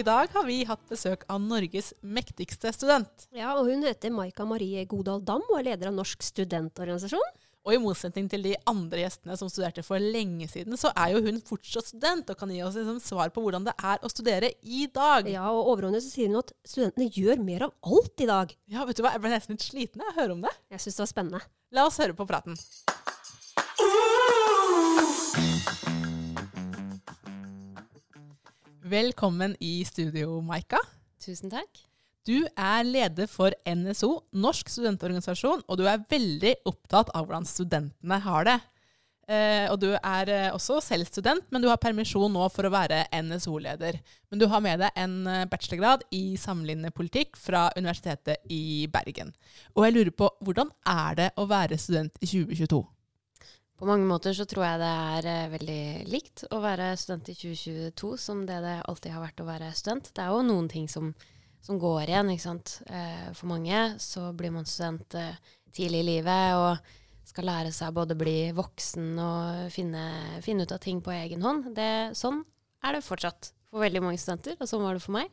I dag har vi hatt besøk av Norges mektigste student. Ja, og Hun heter Maika Marie Godal Dam og er leder av Norsk studentorganisasjon. Og i motsetning til de andre gjestene som studerte for lenge siden, så er jo hun fortsatt student og kan gi oss liksom svar på hvordan det er å studere i dag. Ja, og overordnet så sier hun at studentene gjør mer av alt i dag. Ja, vet du hva, jeg ble nesten litt sliten av å høre om det. Jeg syns det var spennende. La oss høre på praten. Velkommen i studio, Maika. Tusen takk. Du er leder for NSO, Norsk studentorganisasjon, og du er veldig opptatt av hvordan studentene har det. Eh, og du er eh, også selv student, men du har permisjon nå for å være NSO-leder. Men du har med deg en eh, bachelorgrad i sammenlignende politikk fra Universitetet i Bergen. Og jeg lurer på, hvordan er det å være student i 2022? På mange måter så tror jeg det er eh, veldig likt å være student i 2022 som det det alltid har vært å være student. Det er jo noen ting som, som går igjen, ikke sant. Eh, for mange så blir man student eh, tidlig i livet og skal lære seg både bli voksen og finne, finne ut av ting på egen hånd. Det, sånn er det fortsatt for veldig mange studenter, og sånn var det for meg.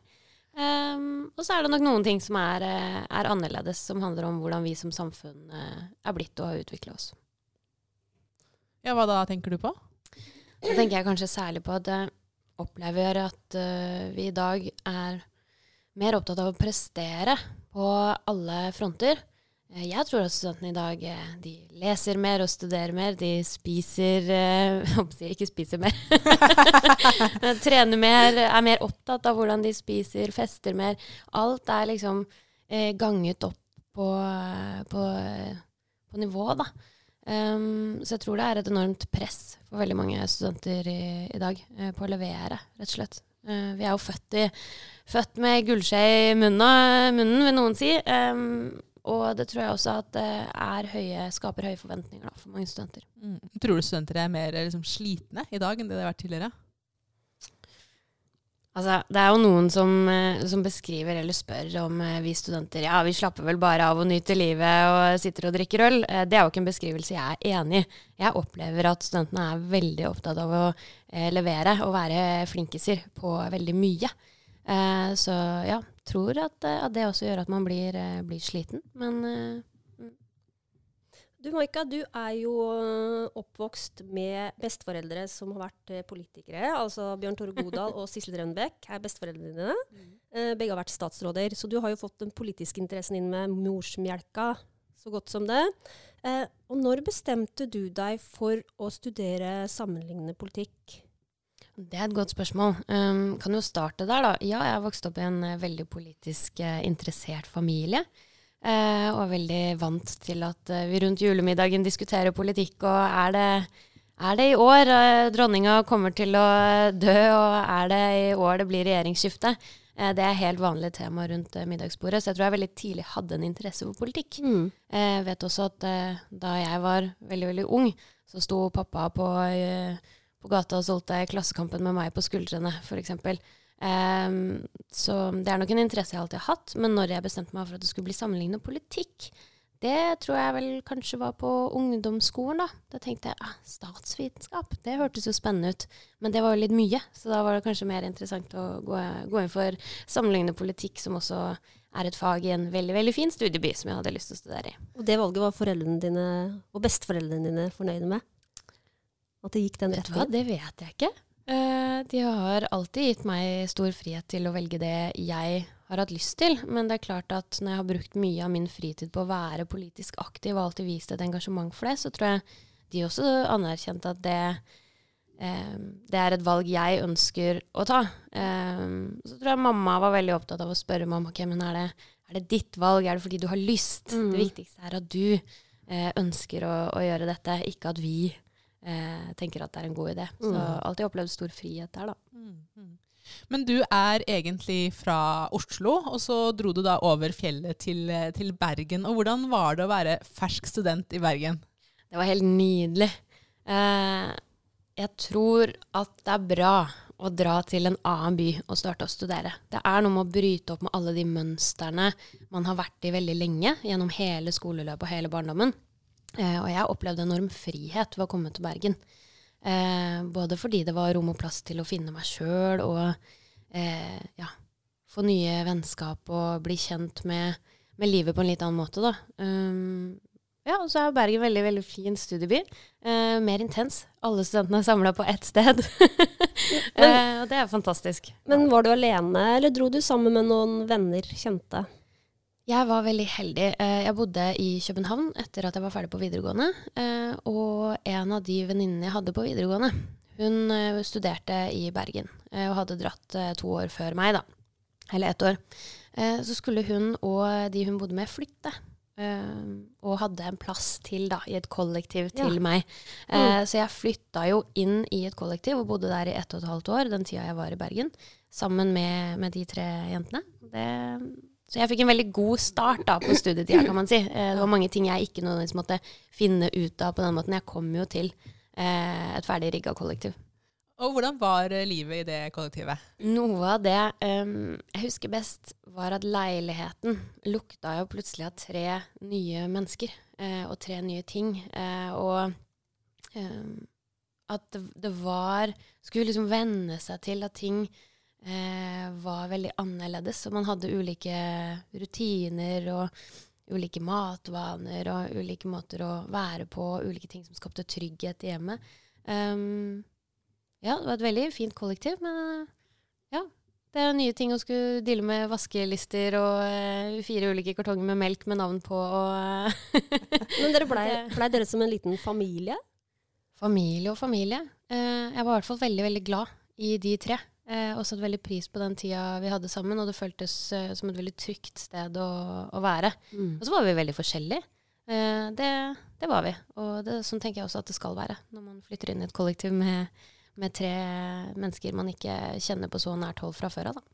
Um, og så er det nok noen ting som er, er annerledes, som handler om hvordan vi som samfunn er blitt og har utvikla oss. Ja, hva da tenker du på? Da tenker jeg kanskje særlig på at jeg opplever at uh, vi i dag er mer opptatt av å prestere på alle fronter. Uh, jeg tror at studentene i dag uh, de leser mer og studerer mer. De spiser ikke spiser mer. Trener mer, er mer opptatt av hvordan de spiser, fester mer. Alt er liksom ganget opp på, på, på nivå, da. Um, så jeg tror det er et enormt press for veldig mange studenter i, i dag uh, på å levere, rett og slett. Uh, vi er jo født, i, født med gullskje i munnen, munnen, vil noen si. Um, og det tror jeg også at det er høye, skaper høye forventninger da, for mange studenter. Mm. Tror du studenter er mer liksom, slitne i dag enn det de har vært tidligere? Altså, det er jo noen som, eh, som, beskriver eller spør om eh, vi studenter ja, vi slapper vel bare av og nyter livet og sitter og drikker øl. Eh, det er jo ikke en beskrivelse jeg er enig i. Jeg opplever at studentene er veldig opptatt av å levere og være flinkiser på veldig mye. så ja, tror at, at, det også gjør at man blir, blir sliten. Men du Maika, du er jo øh, oppvokst med besteforeldre som har vært øh, politikere. Altså Bjørn Tore Godal og Sissel Rønbeck er besteforeldrene dine. Mm. Uh, begge har vært statsråder. Så du har jo fått den politiske interessen inn med morsmjelka så godt som det. Uh, og når bestemte du deg for å studere sammenlignende politikk? Det er et godt spørsmål. Um, kan jo starte der, da. Ja, jeg har vokst opp i en uh, veldig politisk interessert familie. Uh, og er veldig vant til at uh, vi rundt julemiddagen diskuterer politikk. Og er det, er det i år uh, dronninga kommer til å dø, og er det i år det blir regjeringsskifte? det er helt vanlig tema rundt middagsbordet, så jeg tror jeg veldig tidlig hadde en interesse for politikk. Mm. Jeg vet også at da jeg var veldig, veldig ung, så sto pappa på, på gata og solgte Klassekampen med meg på skuldrene, f.eks. Um, så det er nok en interesse jeg alltid har hatt. Men når jeg bestemte meg for at det skulle bli sammenlignet politikk, det tror jeg vel kanskje var på ungdomsskolen, da. Da tenkte jeg ah, statsvitenskap, det hørtes jo spennende ut. Men det var jo litt mye, så da var det kanskje mer interessant å gå, gå inn for sammenlignende politikk, som også er et fag i en veldig veldig fin studieby som jeg hadde lyst til å studere i. Og det valget var foreldrene dine og besteforeldrene dine fornøyde med? At det gikk den retningen? Det vet jeg ikke. De har alltid gitt meg stor frihet til å velge det jeg har hatt lyst til. Men det er klart at når jeg har brukt mye av min fritid på å være politisk aktiv og alltid vist et engasjement for det, så tror jeg de også anerkjente at det, eh, det er et valg jeg ønsker å ta. Eh, så tror jeg mamma var veldig opptatt av å spørre meg om ok, men er det, er det ditt valg, er det fordi du har lyst? Mm. Det viktigste er at du ønsker å, å, gjøre dette, ikke at vi eh, tenker at det er en god idé. Så Mm. alltid opplevd stor frihet der, da. Mm, mm. Men du er egentlig fra Oslo, og så dro du da over fjellet til, eh, til Bergen. Og hvordan var det å være fersk student i Bergen? Det var helt nydelig. Eh, jeg tror at det er bra å dra til en annen by og starte å studere. Det er noe med å bryte opp med alle de mønstrene man har vært i veldig lenge, gjennom hele skoleløpet og hele barndommen. Eh, og jeg opplevde enorm frihet ved å komme til Bergen. Eh, både fordi det var rom og plass til å finne meg sjøl og eh, ja, få nye vennskap og bli kjent med, med livet på en litt annen måte, da. Um, ja, og så er Bergen veldig veldig fin studieby. Eh, mer intens. Alle studentene er samla på ett sted. eh, og det er fantastisk. Men var du alene, eller dro du sammen med noen venner, kjente? Jeg var veldig heldig. Eh, jeg bodde i København etter at jeg var ferdig på videregående. Eh, og en av de venninnene jeg hadde på videregående, hun eh, studerte i Bergen og hadde dratt to år før meg, da. Eller ett år. Så skulle hun og de hun bodde med, flytte. Og hadde en plass til da, i et kollektiv til Ja. meg. Eh, Så jeg flytta jo inn i et kollektiv og bodde der i ett og et halvt år den tida jeg var i Bergen, sammen med, med de tre jentene. Det, så jeg fikk en veldig god start da på studietida, kan man si. Eh, Det var mange ting jeg ikke nødvendigvis måtte finne ut av på den måten. Jeg kom jo til eh, et ferdig rigga kollektiv. Og hvordan var eh, livet i det kollektivet? Noe av det um, jeg husker best, var at leiligheten lukta jo plutselig av tre nye mennesker eh, og tre nye ting. Eh, og um, at det, det var Skulle liksom venne seg til at ting eh, var veldig annerledes. Og man hadde ulike rutiner og ulike matvaner og ulike måter å være på, ulike ting som skapte trygghet i hjemmet. Um, ja, det var et veldig fint kollektiv, men ja. Det er nye ting å skulle deale med vaskelister og uh, fire ulike kartonger med melk med navn på og Men dere blei ble dere som en liten familie? Familie og familie. Uh, jeg var i hvert fall veldig, veldig glad i de tre. Eh, og satte veldig pris på den tida vi hadde sammen, og det føltes eh, som et veldig trygt sted å, å være. Og så var vi veldig forskjellige. Eh, det, det var vi. Og det, sånn tenker jeg også at det skal være når man flytter inn i et kollektiv med, med tre mennesker man ikke kjenner på så nært hold fra før av. da.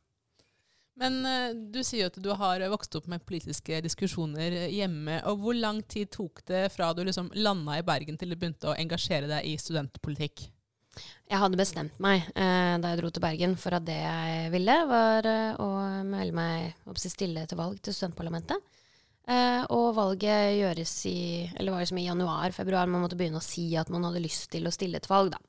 Men eh, du sier jo at du har vokst opp med politiske diskusjoner eh, hjemme. Og hvor lang tid tok det fra du liksom landa i Bergen til du begynte å engasjere deg i studentpolitikk? Jeg hadde bestemt meg eh, da jeg dro til Bergen for at det jeg ville, var eh, å melde meg opp til stille til valg til studentparlamentet. Eh, og valget gjøres i eller var liksom i januar-februar. Man måtte begynne å si at man hadde lyst til å stille til valg. da.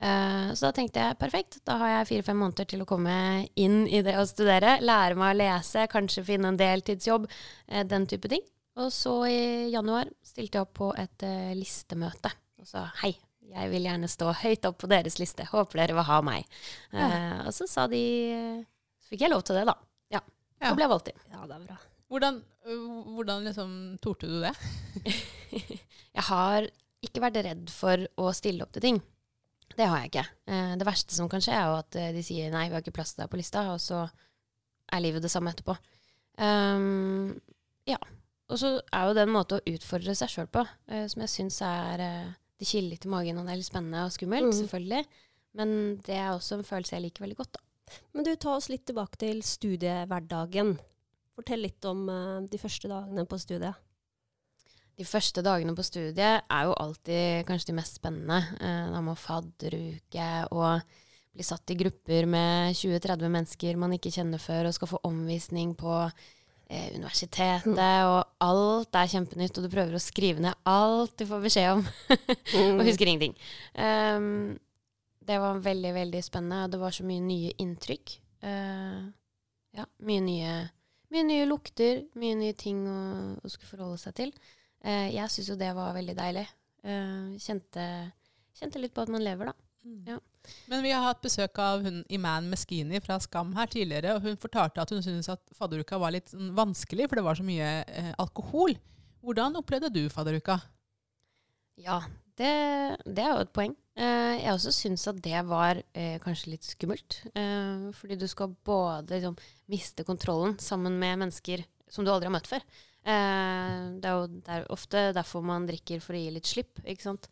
Eh, så da tenkte jeg perfekt, da har jeg fire-fem måneder til å komme inn i det å studere. Lære meg å lese, kanskje finne en deltidsjobb, eh, den type ting. Og så i januar stilte jeg opp på et eh, listemøte og sa hei, jeg vil gjerne stå høyt opp på deres liste. Håper dere vil ha meg. Eh, og så sa de Så fikk jeg lov til det, da. Ja. Ja. Og ble valgt inn. Ja, det er bra. Hvordan, hvordan liksom torde du det? Jeg har ikke vært redd for å stille opp til ting. Det har jeg ikke. Uh, det verste som kan skje, er jo at eh, de sier nei, vi har ikke plass til deg på lista, og så er livet det samme etterpå. Um, ja. Og så er jo det en måte å utfordre seg sjøl på, uh, som jeg syns er Det kiler litt i magen, og det er litt spennende og skummelt, Mm. selvfølgelig. Men det er også en følelse jeg liker veldig godt, da. Men du, ta oss litt tilbake til studiehverdagen. Fortell litt om uh, de første dagene på studiet. De første dagene på studiet er jo alltid kanskje de mest spennende. Uh, da må fadderuke og bli satt i grupper med 20-30 mennesker man ikke kjenner før, og skal få omvisning på universitetet, og alt er kjempenytt, og du prøver å skrive ned alt du får beskjed om, og husker ingenting. Um, det var veldig, veldig spennende, og det var så mye nye inntrykk. Uh, ja, mye nye, mye nye lukter, mye nye ting å, å skulle forholde seg til. Uh, jeg syns jo det var veldig deilig. Uh, kjente, kjente litt på at man lever, da. Ja. Men vi har hatt besøk av hun Iman Meskini fra Skam her tidligere, og hun fortalte at hun syntes at fadderuka var litt sånn vanskelig, for det var så mye eh, alkohol. Hvordan opplevde du fadderuka? Ja, det, det er jo et poeng. Eh, jeg også syns at det var eh, kanskje litt skummelt. Eh, fordi du skal både liksom, miste kontrollen sammen med mennesker som du aldri har møtt før. Eh, det er jo det er ofte derfor man drikker for å gi litt slipp, ikke sant.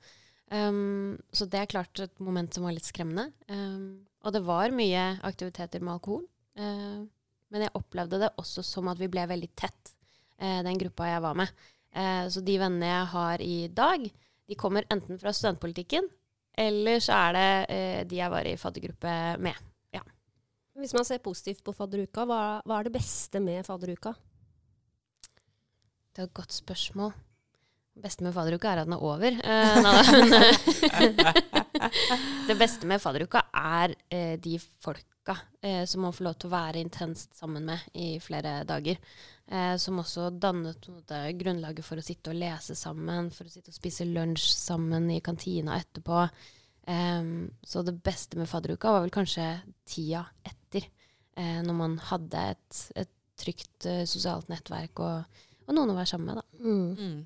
Um, så det er klart et moment som var litt skremmende. Um, og det var mye aktiviteter med alkohol. Uh, men jeg opplevde det også som at vi ble veldig tett, uh, den gruppa jeg var med. Uh, så de vennene jeg har i dag, de kommer enten fra studentpolitikken, eller så er det de jeg var i faddergruppe med. Ja. Hvis man ser positivt på fadderuka, hva, hva er det beste med fadderuka? Det er et godt spørsmål. Det beste med fadderuka er at den er over. Uh, det beste med fadderuka er uh, de folka uh, som man får lov til å være intenst sammen med i flere dager. som også dannet måte, grunnlaget for å sitte og lese sammen, for å sitte og spise lunsj sammen i kantina etterpå. Um, så det beste med fadderuka var vel kanskje tida etter, når man hadde et, et trygt sosialt nettverk og, og, noen å være sammen med. Da. Mm. Mm.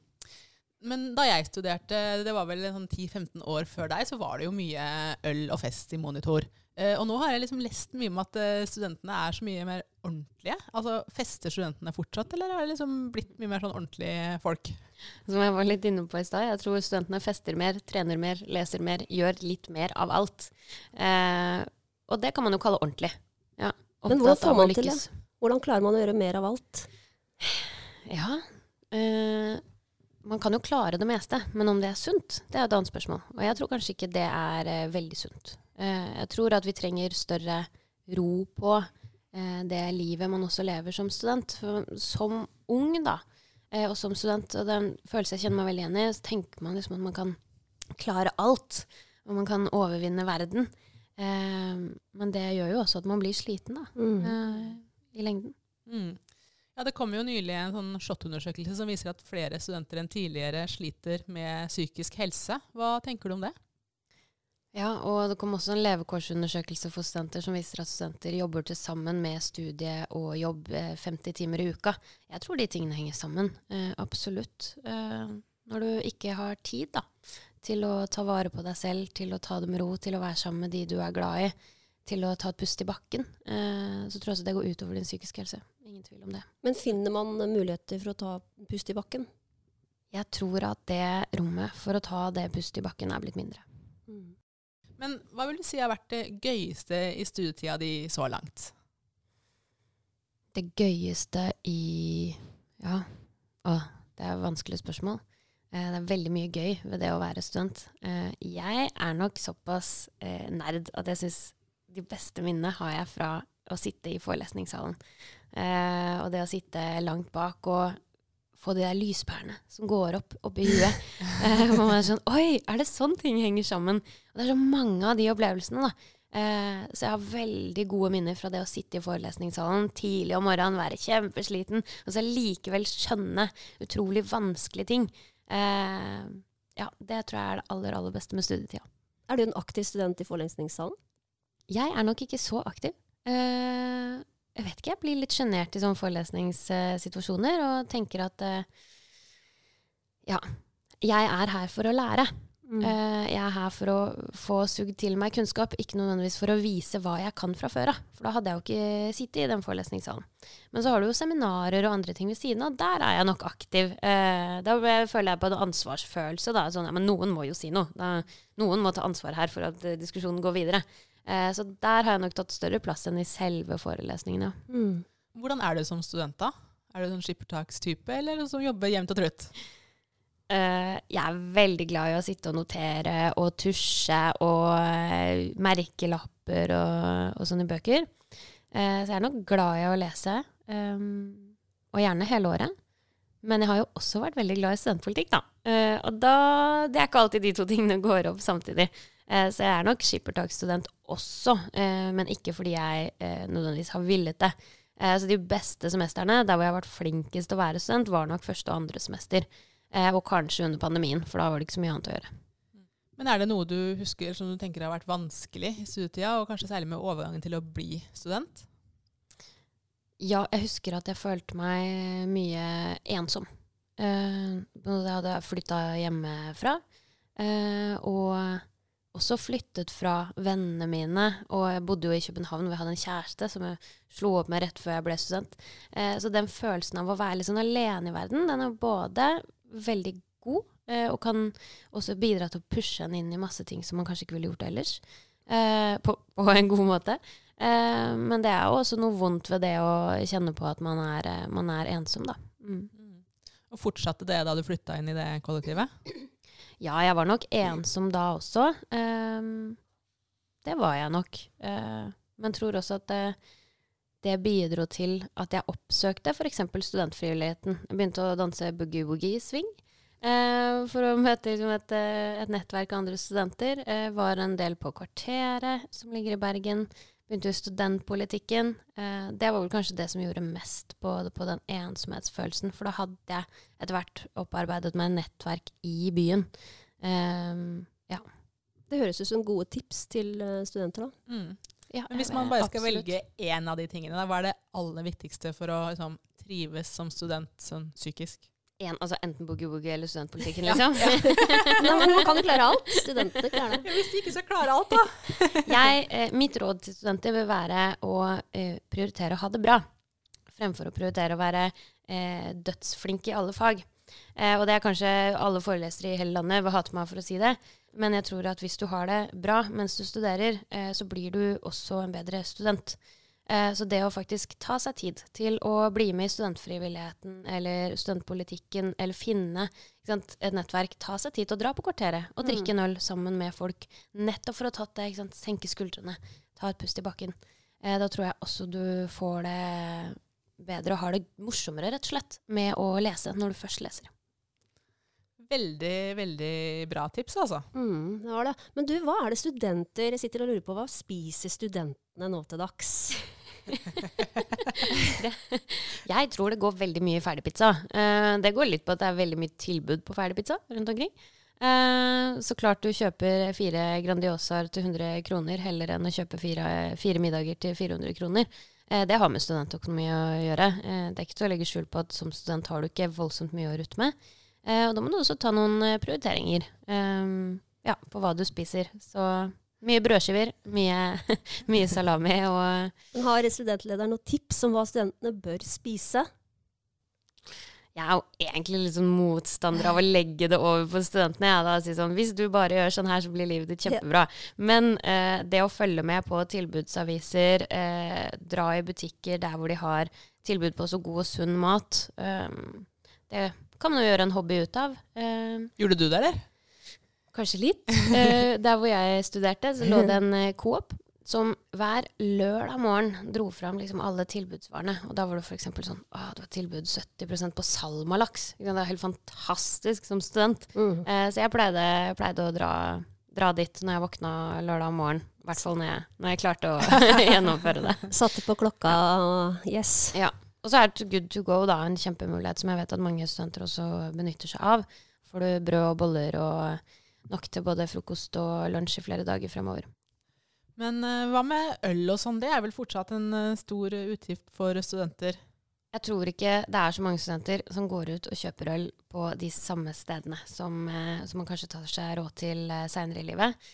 Men da jeg studerte, det var vel sånn 10-15 år før deg, så var det jo mye øl og fest i monitor. Uh, og nå har jeg liksom lest mye om at uh, studentene er så mye mer ordentlige. Altså, Fester studentene fortsatt, eller har det liksom blitt mye mer sånn ordentlige folk? Som jeg var litt inne på i stad, jeg tror studentene fester mer, trener mer, leser mer, gjør litt mer av alt. Uh, og det kan man jo kalle ordentlig. Ja, Men hvordan får man til det? Hvordan klarer man å gjøre mer av alt? Ja, uh, man kan jo klare det meste, men om det er sunt, det er et annet spørsmål. Og jeg tror kanskje ikke det er eh, veldig sunt. Eh, jeg tror at vi trenger større ro på eh, det livet man også lever som student. For som ung, da, eh, og som student, og den følelsen jeg kjenner meg veldig igjen i, så tenker man liksom at man kan klare alt. Og man kan overvinne verden. Eh, men det gjør jo også at man blir sliten, da. Mm. Eh, I lengden. Mm. Det kom jo nylig en sånn SHoT-undersøkelse som viser at flere studenter enn tidligere sliter med psykisk helse. Hva tenker du om det? Ja, og det kom også en levekårsundersøkelse for studenter som viser at studenter jobber til sammen med studie og jobb 50 eh, timer i uka. Jeg tror de tingene henger sammen. Eh, absolutt. Eh, når du ikke har tid da, til å ta vare på deg selv, til å ta det med ro, til å være sammen med de du er glad i, til å ta et pust i bakken, eh, så tror jeg også det går utover din psykiske helse. Ingen tvil om det. Men finner man muligheter for å ta pust i bakken? Jeg tror at det rommet for å ta det pust i bakken er blitt mindre. Mm. Men hva vil du si har vært det gøyeste i studietida di så langt? Det gøyeste i Ja, å, det er et vanskelig spørsmål. Eh, det er veldig mye gøy ved det å være student. Eh, jeg er nok såpass nerd at jeg syns de beste minnene har jeg fra å sitte i forelesningssalen. Eh, og det å sitte langt bak og få de der lyspærene som går opp oppi huet. Eh, og man er sånn Oi, er det sånn ting henger sammen? Og det er så mange av de opplevelsene, da. Eh, så jeg har veldig gode minner fra det å sitte i forelesningssalen tidlig om morgenen, være kjempesliten, og så likevel skjønne utrolig vanskelige ting. Eh, ja, det tror jeg er det aller, aller beste med studietida. Er du en aktiv student i forelesningssalen? Jeg er nok ikke så aktiv. Uh, jeg vet ikke, jeg blir litt sjenert i sånne forelesningssituasjoner og tenker at uh, ja, jeg er her for å lære. Mm. Uh, jeg er her for å få sugd til meg kunnskap, ikke nødvendigvis for å vise hva jeg kan fra før av. For da hadde jeg jo ikke sittet i den forelesningssalen. Men så har du jo seminarer og andre ting ved siden av. Der er jeg nok aktiv. Uh, da føler jeg på en ansvarsfølelse. Da. Sånn, ja, men noen må jo si noe. Da, noen må ta ansvar her for at diskusjonen går videre. Eh, så der har jeg nok tatt større plass enn i selve forelesningene. Mm. Hvordan er du som student, da? Er du en skippertakstype, eller er som jobber jevnt og trutt? Uh, jeg er veldig glad i å sitte og notere og tusje og uh, merkelapper og, og sånne bøker. Uh, så jeg er nok glad i å lese, um, og gjerne hele året. Men jeg har jo også vært veldig glad i studentpolitikk, da. og da, det er ikke alltid de to tingene går opp samtidig. Eh, så jeg er nok skippertaksstudent også, eh, men ikke fordi jeg eh, nødvendigvis har villet det. Så de beste semestrene, der hvor jeg har vært flinkest til å være student, var nok første og andre semester. Og kanskje under pandemien, for da var det ikke så mye annet å gjøre. Men er det noe du husker som du tenker har vært vanskelig i studietida, og kanskje særlig med overgangen til å bli student? Ja, jeg husker at jeg følte meg mye ensom. Jeg hadde flytta hjemmefra. Og også flyttet fra vennene mine, og jeg bodde jo i København hvor jeg hadde en kjæreste som jeg slo opp med rett før jeg ble student. Eh, så den følelsen av å være litt sånn alene i verden, den er både veldig god, eh, og kan også bidra til å pushe en inn i masse ting som man kanskje ikke ville gjort ellers. Eh, på, på, en god måte. Eh, men det er jo også noe vondt ved det å kjenne på at man er, eh, man er ensom, da. Mm. Og fortsatte det da du flytta inn i det kollektivet? Ja, jeg var nok ensom da også. Um, det var jeg nok. Uh, men tror også at det, det bidro til at jeg oppsøkte f.eks. studentfrivilligheten. Jeg begynte å danse boogie-woogie-swing. Uh, for å møte liksom, et, et, nettverk av andre studenter. Uh, var en del på Kvarteret, som ligger i Bergen. Begynte jo studentpolitikken. Eh, det var vel kanskje det som gjorde mest på, på, den ensomhetsfølelsen. For da hadde jeg etter hvert opparbeidet meg nettverk i byen. Eh, ja. Det høres ut som gode tips til uh, studenter, da. Mm. Ja, Men hvis man bare skal absolutt. velge én av de tingene, hva er det aller viktigste for å liksom, trives som student sånn psykisk? En, altså enten boogie-woogie eller studentpolitikken, liksom. Nei, men man kan jo klare alt. Studentene klarer det. Ja, hvis de ikke skal klare alt, da. jeg, eh, mitt råd til studenter vil være å eh, prioritere å ha det bra, fremfor å prioritere å være eh, dødsflink i alle fag. Eh, og det er kanskje alle forelesere i hele landet vil hate meg for å si det, men jeg tror at hvis du har det bra mens du studerer, eh, så blir du også en bedre student. Eh, så det å faktisk ta seg tid til å bli med i studentfrivilligheten eller studentpolitikken, eller finne sant, et nettverk, ta seg tid til å dra på kvarteret og drikke mm. en øl sammen med folk, nettopp for å tatt det, sant, senke skuldrene, ta et pust i bakken. Eh, da tror jeg også du får det bedre og har det morsommere, rett og slett, med å lese når du først leser. Veldig, veldig bra tips, altså. Mm, det var det. Men du, hva er det studenter sitter og lurer på? Hva spiser studentene nå til dags? jeg tror det går veldig mye ferdigpizza. Uh, det går litt på at det er veldig mye tilbud på ferdigpizza rundt omkring. Uh, så klart du kjøper fire Grandiosaer til 100 kroner heller enn å kjøpe fire, fire middager til 400 kroner. Uh, det har med studentøkonomi å gjøre. det er ikke til å legge skjul på at som student har du ikke voldsomt mye å rutte med. Og da må du også ta noen prioriteringer ja, på hva du spiser. Så mye brødskiver, mye, mye salami og Har studentlederen noen tips om hva studentene bør spise? Jeg er jo egentlig litt sånn motstander av å legge det over på studentene. Ja, da, si sånn, hvis du bare gjør sånn her, så blir livet ditt kjempebra. Men eh, det å følge med på tilbudsaviser, eh, dra i butikker der hvor de har tilbud på så god og sunn mat, eh, det kan man jo gjøre en hobby ut av. Eh. Gjorde du det, eller? Kanskje litt. Eh, der hvor jeg studerte, så lå det en Coop som hver lørdag morgen dro fram liksom alle tilbudsvarene. Og da var det f.eks. sånn å, det var tilbud 70% på salmalaks. Det er helt fantastisk som student. Mm. Eh, så jeg pleide, pleide å dra, dra, dit når jeg våkna lørdag morgen. I hvert fall når jeg, når jeg klarte å gjennomføre det. Satte på klokka og yes. Ja. Og så er det Good to go da, en kjempemulighet som jeg vet at mange studenter også benytter seg av. Får du brød og boller og nok til både frokost og lunsj i flere dager fremover. Men uh, hva med øl og sånn? Det er vel fortsatt en uh, stor utgift for studenter? Jeg tror ikke det er så mange studenter som går ut og kjøper øl på de samme stedene som, uh, som man kanskje tar seg råd til uh, seinere i livet.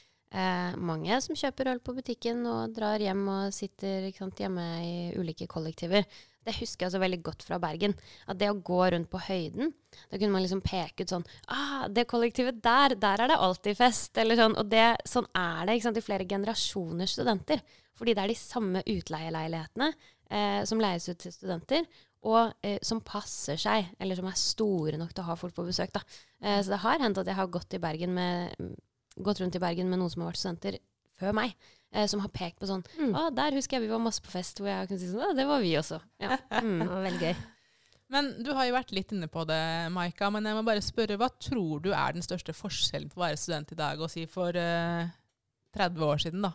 mange som kjøper øl på butikken og drar hjem og sitter sant, hjemme i ulike kollektiver. Det husker jeg så veldig godt fra Bergen. At det å gå rundt på høyden, da kunne man liksom peke ut sånn ah, det kollektivet der, der er det alltid fest. Eller sånn. Og det, sånn er det ikke sant, i flere generasjoner studenter. Fordi det er de samme utleieleilighetene eh, som leies ut til studenter, og eh, som passer seg, eller som er store nok til å ha folk på besøk. Da. Eh, så det har hendt at jeg har gått, med, gått rundt i Bergen med noen som har vært studenter før meg eh, som har pekt på sånn mm. Å, der husker jeg vi var masse på fest, hvor jeg kunne si sånn Å, det var vi også. Ja. Mm. veldig gøy. Men du har jo vært litt inne på det, Maika. Men jeg må bare spørre, hva tror du er den største forskjellen på å være student i dag og si for eh, 30 år siden, da?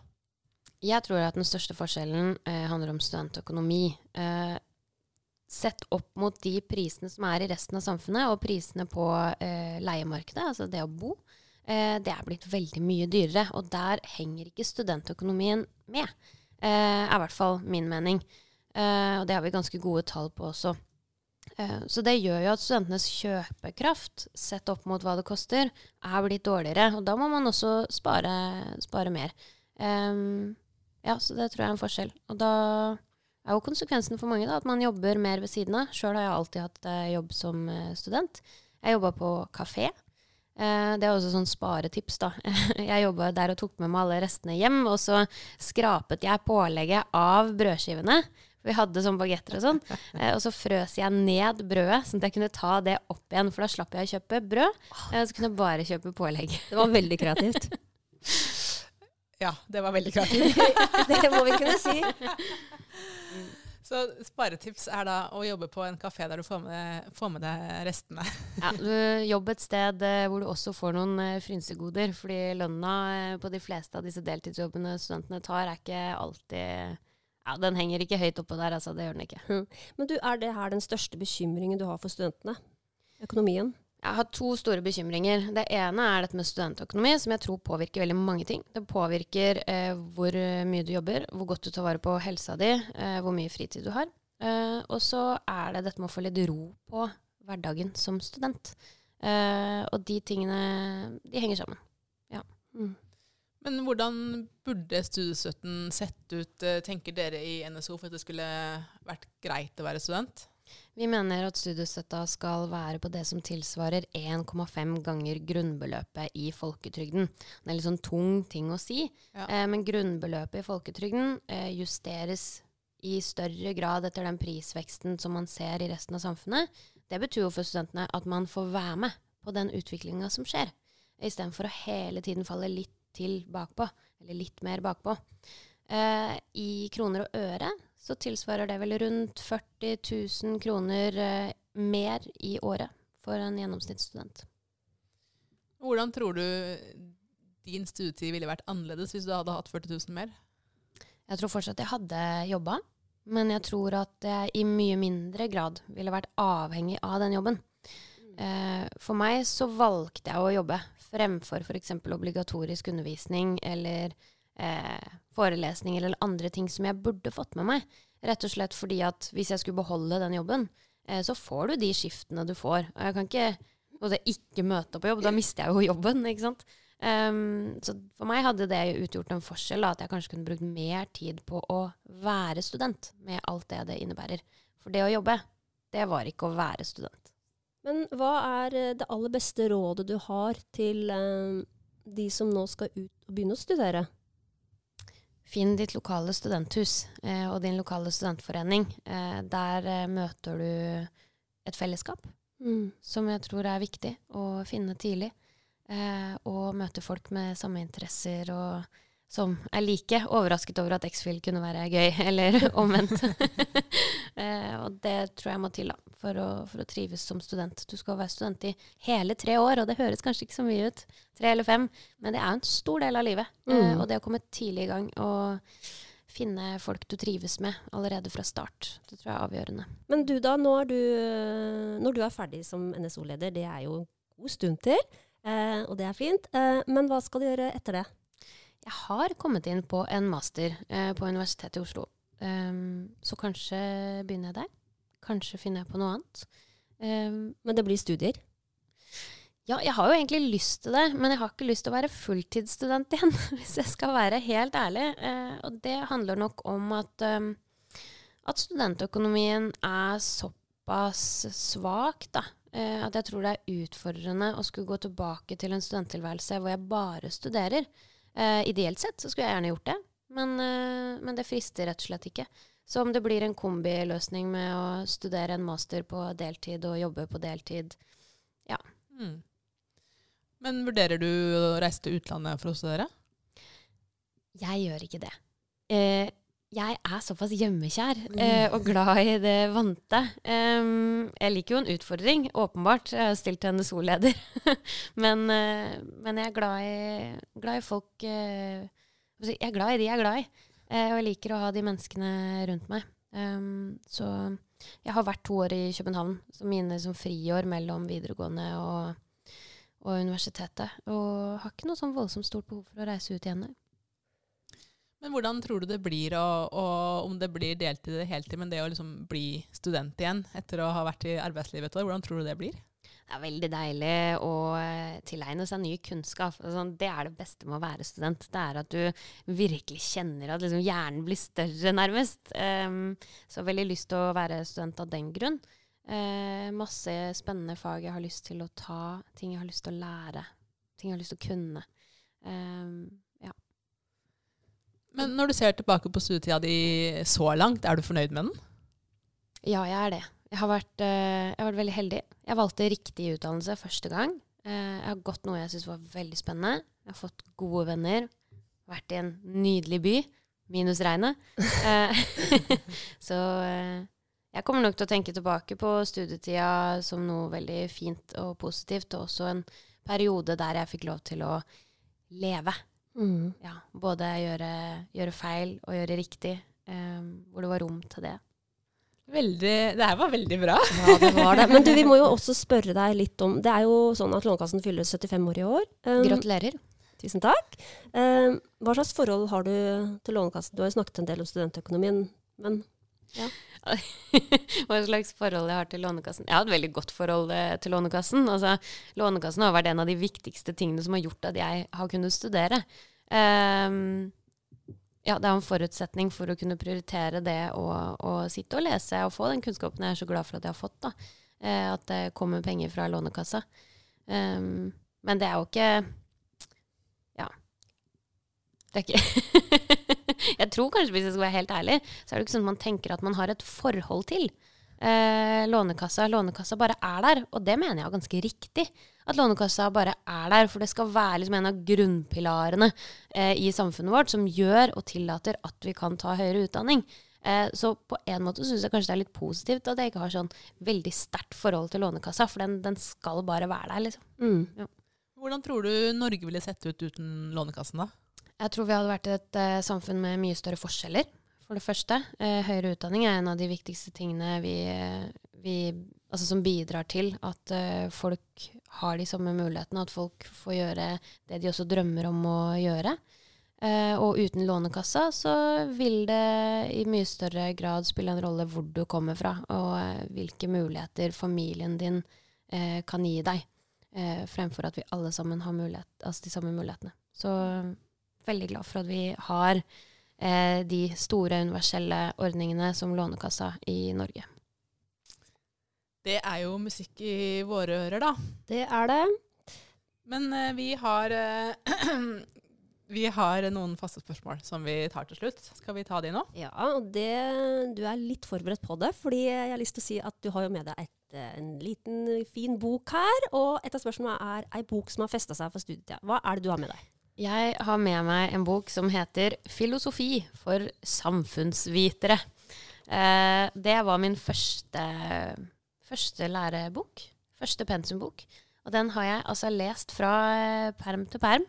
Jeg tror at den største forskjellen eh, handler om studentøkonomi. Eh, sett opp mot de prisene som er i resten av samfunnet, og prisene på eh, leiemarkedet, altså det å bo, det er blitt veldig mye dyrere. Og der henger ikke studentøkonomien med, eh, er i hvert fall min mening. Eh, og det har vi ganske gode tall på også. Eh, så det gjør jo at studentenes kjøpekraft, sett opp mot hva det koster, er blitt dårligere. Og da må man også spare, spare mer. Um, ja, så det tror jeg er en forskjell. Og da er jo konsekvensen for mange da, at man jobber mer ved siden av. Sjøl har jeg alltid hatt eh, jobb som eh, student. Jeg jobba på kafé. Eh, det er også sånn sparetips, da. Jeg jobba der og tok med meg alle restene hjem, og så skrapet jeg pålegget av brødskivene. Vi hadde sånn bagetter og sånn. Eh, og så frøs jeg ned brødet, sånn at jeg kunne ta det opp igjen. For da slapp jeg å kjøpe brød. Og så kunne jeg bare kjøpe pålegg. Det var veldig kreativt. Ja, det var veldig kreativt. det må vi kunne si. Så sparetips er da å jobbe på en kafé der du får med, får med deg restene. Ja, du Jobb et sted eh, hvor du også får noen eh, frynsegoder. Fordi lønna eh, på de fleste av disse deltidsjobbene studentene tar, er ikke alltid ja, Den henger ikke høyt oppå der, altså. Det gjør den ikke. Men du, er det her den største bekymringen du har for studentene? Økonomien? Jeg har to store bekymringer. Det ene er dette med studentøkonomi, som jeg tror påvirker veldig mange ting. Det påvirker eh, hvor mye du jobber, hvor godt du tar vare på helsa di, eh, hvor mye fritid du har. Eh, og så er det dette med å få litt ro på hverdagen som student. Eh, og de tingene, de henger sammen. Ja. Mm. Men hvordan burde studiestøtten sett ut, eh, tenker dere i NSO, for at det skulle vært greit å være student? Vi mener at studiestøtta skal være på det som tilsvarer 1,5 ganger grunnbeløpet i folketrygden. Det er litt sånn tung ting å si, ja. eh, men grunnbeløpet i folketrygden eh, justeres i større grad etter den prisveksten som man ser i resten av samfunnet. Det betyr jo for studentene at man får være med på den utviklinga som skjer, istedenfor å hele tiden falle litt til bakpå, eller litt mer bakpå. Eh, I kroner og øre så tilsvarer det vel rundt 40 000 kroner eh, mer i året for en gjennomsnittsstudent. Hvordan tror du din studietid ville vært annerledes hvis du hadde hatt 40 000 mer? Jeg tror fortsatt jeg hadde jobba, men jeg tror at jeg i mye mindre grad ville vært avhengig av den jobben. Eh, for meg så valgte jeg å jobbe fremfor f.eks. obligatorisk undervisning eller eh, forelesninger eller andre ting som jeg burde fått med meg. Rett og slett fordi at hvis jeg skulle beholde den jobben, eh, så får du de skiftene du får. Og jeg kan ikke både ikke møte på jobb, da mister jeg jo jobben, ikke sant. Um, så for meg hadde det utgjort en forskjell, da, at jeg kanskje kunne brukt mer tid på å være student, med alt det det innebærer. For det å jobbe, det var ikke å være student. Men hva er eh, det aller beste rådet du har til um, de som nå skal ut og begynne å studere? Finn ditt lokale studenthus eh, og din lokale studentforening. Eh, der eh, møter du et fellesskap mm. som jeg tror er viktig å finne tidlig. Eh, og møte folk med samme interesser og som er like overrasket over at X-Fill kunne være gøy, eller omvendt. eh, og det tror jeg må til da, for å, for å, trives som student. Du skal være student i hele tre år, og det høres kanskje ikke så mye ut, tre eller fem, men det er en stor del av livet. Eh, mm. Eh, og det å komme tidlig i gang og finne folk du trives med allerede fra start, det tror jeg er avgjørende. Men du da, når du, når du er ferdig som NSO-leder, det er jo en god stund til, eh, og det er fint, eh, men hva skal du gjøre etter det? Jeg har kommet inn på en master eh, på Universitetet i Oslo. Um, så kanskje begynner jeg der. Kanskje finner jeg på noe annet. Um, men det blir studier? Ja, jeg har jo egentlig lyst til det, men jeg har ikke lyst til å være fulltidsstudent igjen, hvis jeg skal være helt ærlig. Uh, og det handler nok om at, um, at studentøkonomien er såpass svak, da. Uh, at jeg tror det er utfordrende å skulle gå tilbake til en studenttilværelse hvor jeg bare studerer. Uh, ideelt sett så skulle jeg gjerne gjort det, men, uh, men, det frister rett og slett ikke. Så om det blir en kombiløsning med å studere en master på deltid og jobbe på deltid, ja. Mm. Men vurderer du å reise til utlandet for å studere? Jeg gjør ikke det. Uh, jeg er såpass hjemmekjær eh, og glad i det vante. Um, jeg liker jo en utfordring, åpenbart. Jeg har stilt henne NSO-leder. men, uh, men, jeg er glad i, glad i folk uh, Jeg er glad i de jeg er glad i. Uh, og jeg liker å ha de menneskene rundt meg. Um, så jeg har vært to år i København, som mine som friår mellom videregående og, og universitetet. Og har ikke noe sånn voldsomt stort behov for å reise ut igjen. Men hvordan tror du det blir, og, og om det blir deltid eller heltid, men det å liksom bli student igjen etter å ha vært i arbeidslivet et år, hvordan tror du det blir? Det er veldig deilig å eh, tilegne seg ny kunnskap. Altså, det er det beste med å være student. Det er at du virkelig kjenner at liksom hjernen blir større, nærmest. Um, så veldig lyst til å være student av den grunn. Eh, masse spennende fag jeg har lyst til å ta, ting jeg har lyst til å lære, ting jeg har lyst til å kunne. Ja. Men når du ser tilbake på studietida di så langt, er du fornøyd med den? Ja, jeg er det. Jeg har vært, eh, jeg har vært veldig heldig. Jeg valgte riktig utdannelse første gang. Eh, jeg har gått noe jeg syns var veldig spennende. Jeg har fått gode venner. Vært i en nydelig by. Minus regnet. Eh, så jeg kommer nok til å tenke tilbake på studietida som noe veldig fint og positivt, og også en periode der jeg fikk lov til å leve. Mm. Ja, både gjøre, gjøre feil og gjøre riktig, Um, hvor det var rom til det. Veldig, det her var veldig bra. Ja, det var det. Men du, vi må jo også spørre deg litt om Det er jo sånn at Lånekassen fyller 75 år i år. Um, Gratulerer. Tusen takk. Um, hva slags forhold har du til Lånekassen? Du har jo snakket en del om studentøkonomien, men Hva slags forhold jeg har til Lånekassen? Jeg har et veldig godt forhold eh, til Lånekassen. Altså, Lånekassen har vært en av de viktigste tingene som har gjort at jeg har kunnet studere. Um, ja, det er en forutsetning for å kunne prioritere det å, sitte og lese og få den kunnskapen jeg er så glad for at jeg har fått. da. Eh, at det kommer penger fra Lånekassa. Um, men det er jo ikke Ja. Det er ikke Jeg tror kanskje, hvis jeg skal være helt ærlig, så er det ikke sånn at man tenker at man har et forhold til eh, Lånekassa. Lånekassa bare er der, og det mener jeg er ganske riktig. At Lånekassa bare er der, for det skal være liksom en av grunnpilarene eh, i samfunnet vårt som gjør og tillater at vi kan ta høyere utdanning. Eh, så på en måte syns jeg kanskje det er litt positivt at jeg ikke har sånn veldig sterkt forhold til Lånekassa, for den, den skal bare være der, liksom. mm. Hvordan tror du Norge ville sett ut uten Lånekassen, da? Jeg tror vi hadde vært et uh, samfunn med mye større forskjeller, for det første. Uh, høyere utdanning er en av de viktigste tingene vi, eh, vi, altså som bidrar til at uh, folk har de samme mulighetene, at folk får gjøre det de også drømmer om å gjøre. Og uten Lånekassa så vil det i mye større grad spille en rolle hvor du kommer fra, og hvilke muligheter familien din kan gi deg, fremfor at vi alle sammen har altså de samme mulighetene. Så veldig glad for at vi har eh, de store universelle ordningene som Lånekassa i Norge. Det er jo musikk i våre ører, da. Det er det. Men eh, vi har eh, Vi har noen faste spørsmål som vi tar til slutt. Skal vi ta de nå? Ja, og det, du er litt forberedt på det, fordi jeg har lyst til å si at du har jo med deg et, eh, en liten fin bok her. Og et av spørsmålene er ei bok som har festa seg for studietida. Hva er det du har med deg? Jeg har med meg en bok som heter 'Filosofi for samfunnsvitere'. Eh, det var min første, første lærebok. Første pensumbok. Og den har jeg altså lest fra eh, perm til perm.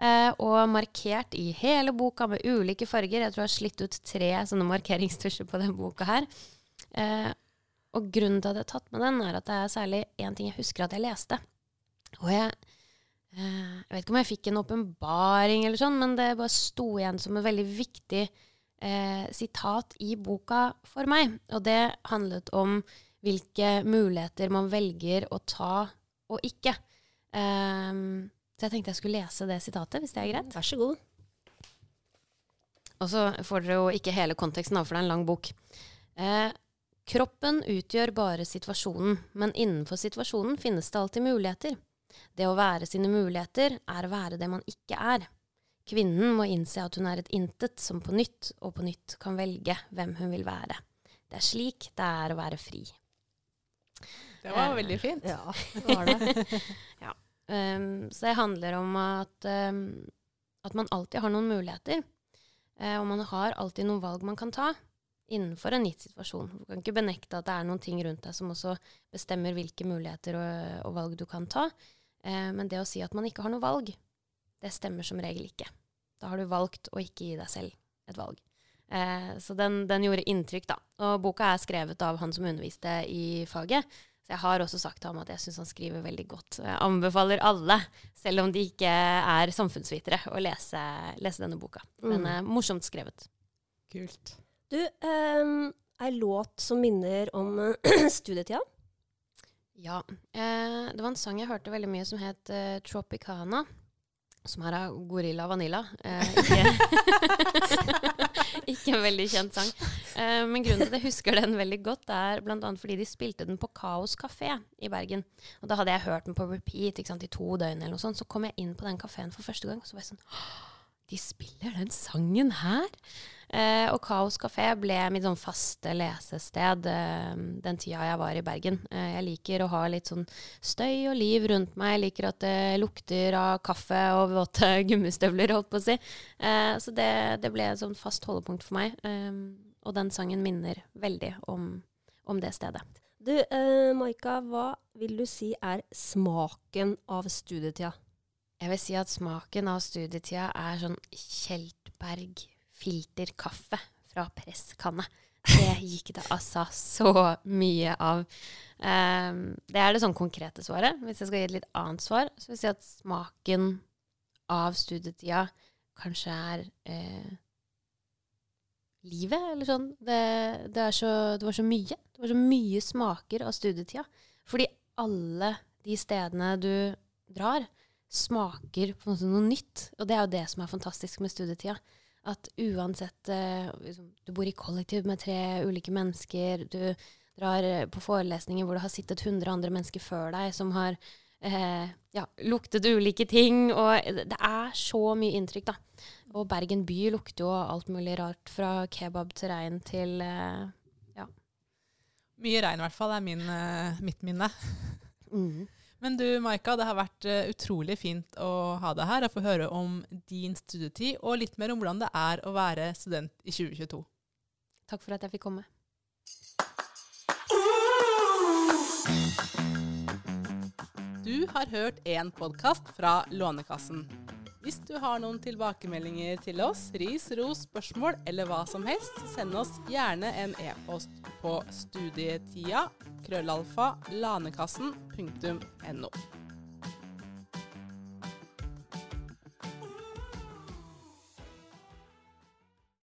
Eh, og markert i hele boka med ulike farger. Jeg tror jeg har slitt ut tre sånne markeringstusjer på den boka her. Eh, og grunnen til at jeg har tatt med den, er at det er særlig én ting jeg husker at jeg leste. Og jeg Jeg vet ikke om jeg fikk en åpenbaring, eller sånn, men det bare sto igjen som et veldig viktig eh, sitat i boka for meg. Og det handlet om hvilke muligheter man velger å ta og ikke. Eh, så jeg tenkte jeg skulle lese det sitatet, hvis det er greit. Vær så god. Og så får dere jo ikke hele konteksten, av for det er en lang bok. Eh, kroppen utgjør bare situasjonen, men innenfor situasjonen finnes det alltid muligheter. Det å være sine muligheter er å være det man ikke er. Kvinnen må innse at hun er et intet som på nytt og på nytt kan velge hvem hun vil være. Det er slik det er å være fri. Det var Eh, veldig fint. Ja, det var det. Um, så det handler om at, um, at man alltid har noen muligheter. Uh, og man har alltid noen valg man kan ta innenfor en gitt situasjon. Du kan ikke benekte at det er noen ting rundt deg som også bestemmer hvilke muligheter og, og valg du kan ta. Eh, men det å si at man ikke har noe valg, det stemmer som regel ikke. Da har du valgt å ikke gi deg selv et valg. Eh, så den, den gjorde inntrykk, da. Og boka er skrevet av han som underviste i faget. Så jeg har også sagt til ham at jeg syns han skriver veldig godt. Jeg anbefaler alle, selv om de ikke er samfunnsvitere, å lese, lese denne boka. Den Mm. er morsomt skrevet. Kult. Du, um, ei låt som minner om eh, studietida? Ja. Eh, det var en sang jeg hørte veldig mye som het eh, Tropicana. som er av Gorilla Vanilla. Eh, ikke, ikke en veldig kjent sang. Eh, men grunnen til at jeg husker den veldig godt, er bl.a. fordi de spilte den på Kaos kafé i Bergen. Og da hadde jeg hørt den på repeat sant, i to døgn, eller noe sånt. Så kom jeg inn på den kafeen for første gang, og så var jeg sånn De spiller den sangen her! Eh, og Kaos kafé ble mitt sånn faste lesested eh, den tida jeg var i Bergen. Eh, jeg liker å ha litt sånn støy og liv rundt meg. Jeg liker at det lukter av kaffe og våte gummistøvler, holdt på å si. Eh, så det, det, ble et sånn fast holdepunkt for meg. Og den sangen minner veldig om, om det stedet. Du, eh, Maika, hva vil du si er smaken av studietida? Jeg vil si at smaken av studietida er sånn Kjeltberg filterkaffe fra presskanne. Det gikk det altså så mye av. Um, det er det sånn konkrete svaret. Hvis jeg skal gi et litt annet svar, så vil jeg si at smaken av studietida kanskje er eh, livet, eller sånn. Det, det, så, det, var så mye. Det var så mye smaker av studietida. Fordi alle de stedene du drar, smaker på noe nytt. Og det er jo det som er fantastisk med studietida at uansett eh, liksom, Du bor i kollektiv med tre ulike mennesker. Du drar eh, på forelesninger hvor det har sittet 100 andre mennesker før deg som har eh, ja, luktet ulike ting. Og det er så mye inntrykk, da. Og Bergen by lukter jo alt mulig rart, fra kebab til regn til eh, ja. Mye regn, i hvert fall, er min, mitt minne. Mm. Men du Maika, det har vært uh, utrolig fint å ha deg her og få høre om din studietid, og litt mer om hvordan det er å være student i 2022. Takk for at jeg fikk komme. Du har hørt en podkast fra Lånekassen. Hvis du har noen tilbakemeldinger til oss, ris, ros, spørsmål eller hva som helst, send oss gjerne en e-post på studietida krøllalfa lanekassen.no.